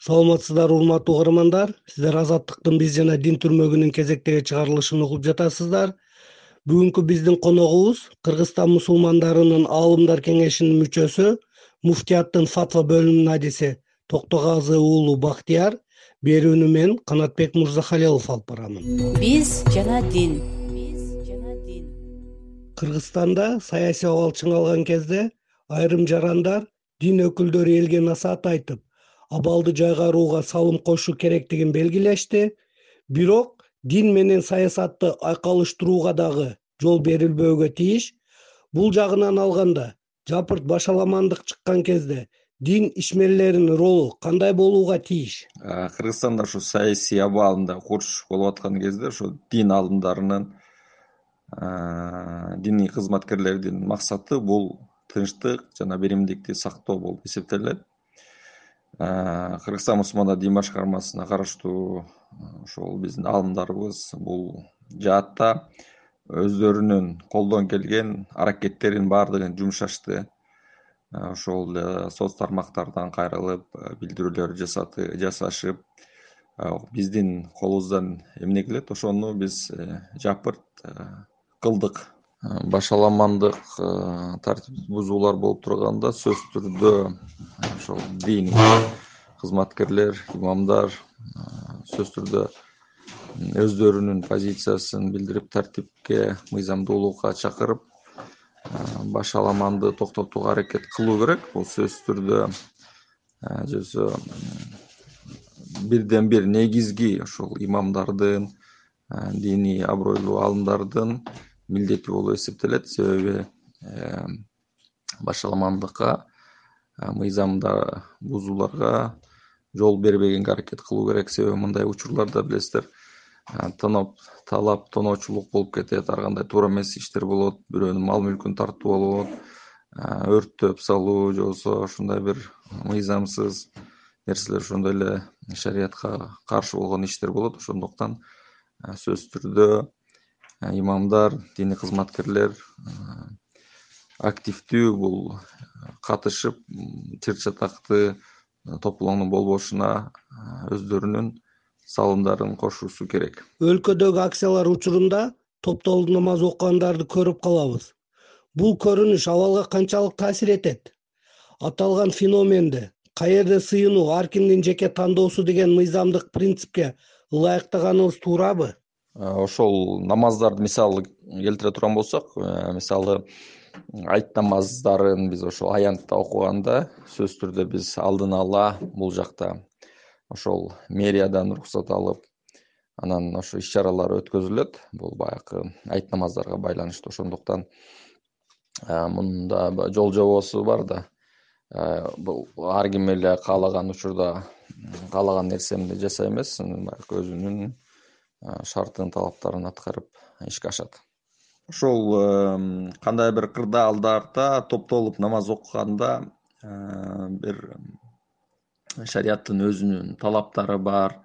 саламатсыздарбы урматтуу угармандар. Сиздер азаттыктын биз жана дин түрмөгүнүн кезектеги чыгарылышын угуп жатасыздар. Бүгүнкү биздин коногубуз кыргызстан мусулмандарынын аалымдар кеңешинин мүчөсү муфтияттын фатва бөлүмүнүн адиси токтогазы уулу бактияр берүүнү мен канатбек мырзахалилов алып барамын. Биз жана дин. Биз жана дин кыргызстанда саясий абал чыңалган кезде айрым жарандар дин өкүлдөрү элге насаат айтып абалды жайгарууга салым кошуу керектигин белгилешти. Бирок дин менен саясатты айкалыштырууга дагы жол берилбөөгө тийиш. Бул жагынан алганда жапырт башаламандык чыккан кезде дин ишмерлеринин ролу кандай болууга тийиш? Кыргызстанда ушу саясий абал мындай курч болуп аткан кезде ошо дин алымдарынын диний кызматкерлердин максаты бул тынчтык жана биримдикти сактоо болуп эсептелет кыргызстан мусулмандар дин башкармасына караштуу ошол биздин аалымдарыбыз бул жаатта өздөрүнүн колдон келген аракеттерин баардыгын жумшашты ошол эле соц тармактардан кайрылып билдирүүлөр жасашып биздин колубуздан эмне келет ошону биз э, жапырт э, кылдык башаламандык э, тартип бузуулар болуп турганда сөзсүз түрдө ошол диний кызматкерлер имамдар э, сөзсүз түрдө өздөрүнүн позициясын билдирип тартипке мыйзамдуулукка чакырып э, башаламанды токтотууга аракет кылуу керек. Бул сөзсүз түрдө болбосо бирден бир негизги ошол имамдардын диний абройлуу аалымдардын милдети болуп эсептелет. Себеби башаламандыкка мыйзамда бузууларга жол бербегенге аракет кылуу керек. Себеби мындай учурларда билесиздер тоноп талап тоноочулук болуп кетет. Ар кандай туура эмес иштер болот. Бирөөнүн мал мүлкүн тартуу болот өрттөп салуу же болбосо ушундай бир мыйзамсыз нерселер ошондой эле шариятка каршы болгон иштер болот. Ошондуктан сөзсүз түрдө имамдар диний кызматкерлер активдүү бул катышып чыр чатакты топтооңдун болбошуна өздөрүнүн салымдарын кошуусу керек. Өлкөдөгү акциялар учурунда топтолуп намаз окугандарды көрүп калабыз. Бул көрүнүш абалга канчалык таасир этет. Аталган феноменди каерде сыйынуу ар кимдин жеке тандоосу деген мыйзамдык принципке ылайыктаганыбыз туурабы ошол намаздарды мисалы келтире турган болсок э, мисалы айт намаздарын биз ошол аянтта окуганда сөзсүз түрдө биз алдын ала бул жакта ошол мэриядан уруксат алып анан ошо иш чаралар өткөзүлөт. Бул баягы айт намаздарга байланыштуу ошондуктан э, мында жол жобосу бар да. Э, бул ар ким эле каалаган учурда каалаган нерсени жасай эмес. Баягы өзүнүн шартын талаптарын аткарып ишке ашат. Ошол кандай бир кырдаалдарда топтолуп намаз окуганда бир шарияттын өзүнүн талаптары бар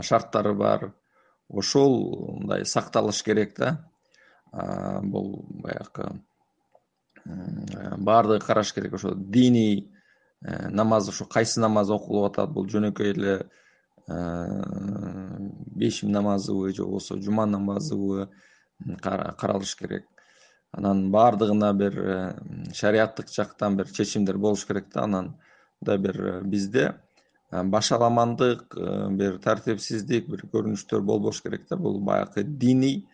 шарттары бар. Ошол мындай сакталыш керек да. Бул баягы баардыгы караш керек. Ошо диний э, намаз ошо кайсы намаз окулуп атат бул жөнөкөй эле бешим намазыбы же болбосо жума намазыбы каралыш керек. Анан баардыгына бир э, шариаттык жактан бир чечимдер болуш керек да. Анан мындай бир э, бизде э, башаламандык бир тартипсиздик бир көрүнүштөр болбош керек да. Бул баягы диний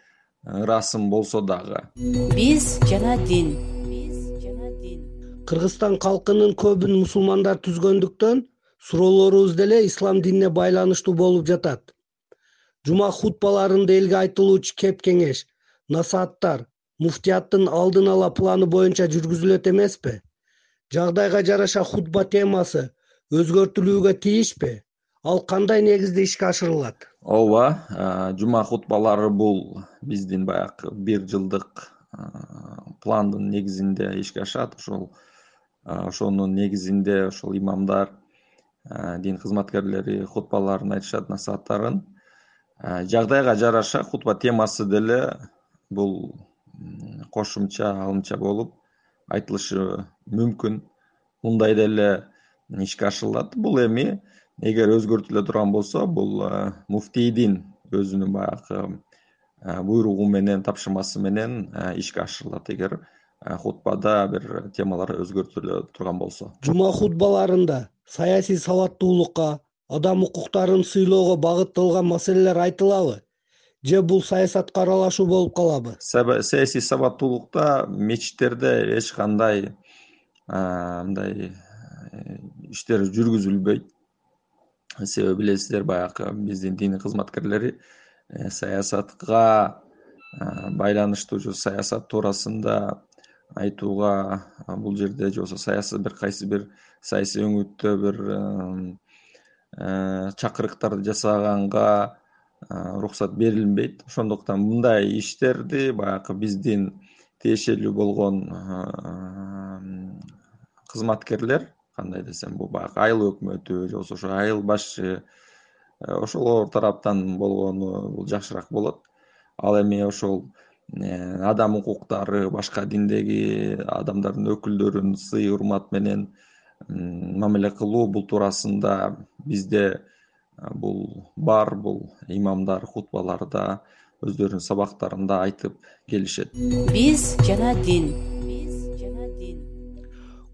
ырасым болсо дагы. Биз жана дин биз жана дин. Кыргызстан калкынын көбүн мусулмандар түзгөндүктөн суроолорубуз деле ислам динине байланыштуу болуп жатат. Жума хутбаларында элге айтылуучу кеп кеңеш насааттар муфтияттын алдын ала планы боюнча жүргүзүлөт эмеспи? Жагдайга жараша хутба темасы өзгөртүлүүгө тийишпи? Ал кандай негизде ишке ашырылат? Ооба жума хутбалары бул биздин баягы бир жылдык пландын негизинде ишке ашат. Ошол ошонун негизинде ошол имамдар дин кызматкерлери хутбаларын айтышат насааттарын. Жагдайга жараша хутба темасы деле бул кошумча алымча болуп айтылышы мүмкүн. Мындай деле ишке ашырылат бул эми эгер өзгөртүлө турган болсо бул муфтийдин өзүнүн баягы буйругу менен тапшырмасы менен ишке ашырылат эгер хутбада бир темалар өзгөртүлө турган болсо. Жума хутбаларында саясий сабаттуулукка адам укуктарын сыйлоого багытталган маселелер айтылабы же бул саясатка аралашуу болуп калабы? Саясий сабаттуулукта мечиттерде эч кандай мындай э, иштер жүргүзүлбөйт. Себеби билесиздер баягы биздин диний кызматкерлери э, саясатка байланыштуу же саясат туурасында айтууга бул жерде же болбосо саясий бир кайсы бир саясий өңүттө бир э, чакырыктарды жасаганга уруксат берилинбейт ошондуктан мындай иштерди баягы биздин тиешелүү болгон кызматкерлер кандай десем бул баягы айыл өкмөтү же болбосо ошо айыл башчы э, ошолор тараптан болгону бул жакшыраак болот. Ал эми ошол адам укуктары башка диндеги адамдардын өкүлдөрүн сый урмат менен мамиле кылуу бул туурасында бизде бул бар бул имамдар хутбаларда өздөрүнүн сабактарында айтып келишет. Биз жана дин. Биз жана дин.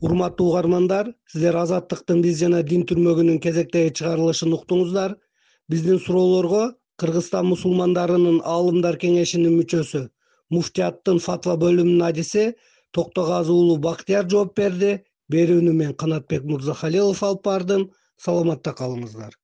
Урматтуу угармандар сиздер азаттыктын биз жана дин түрмөгүнүн кезектеги чыгарылышын уктуңуздар. Биздин суроолорго кыргызстан мусулмандарынын аалымдар кеңешинин мүчөсү муфтияттын фатва бөлүмүнүн адиси токтогазы уулу бактыяр жооп берди. Берүүнү мен канатбек мырзахалилов алып бардым. Саламатта калыңыздар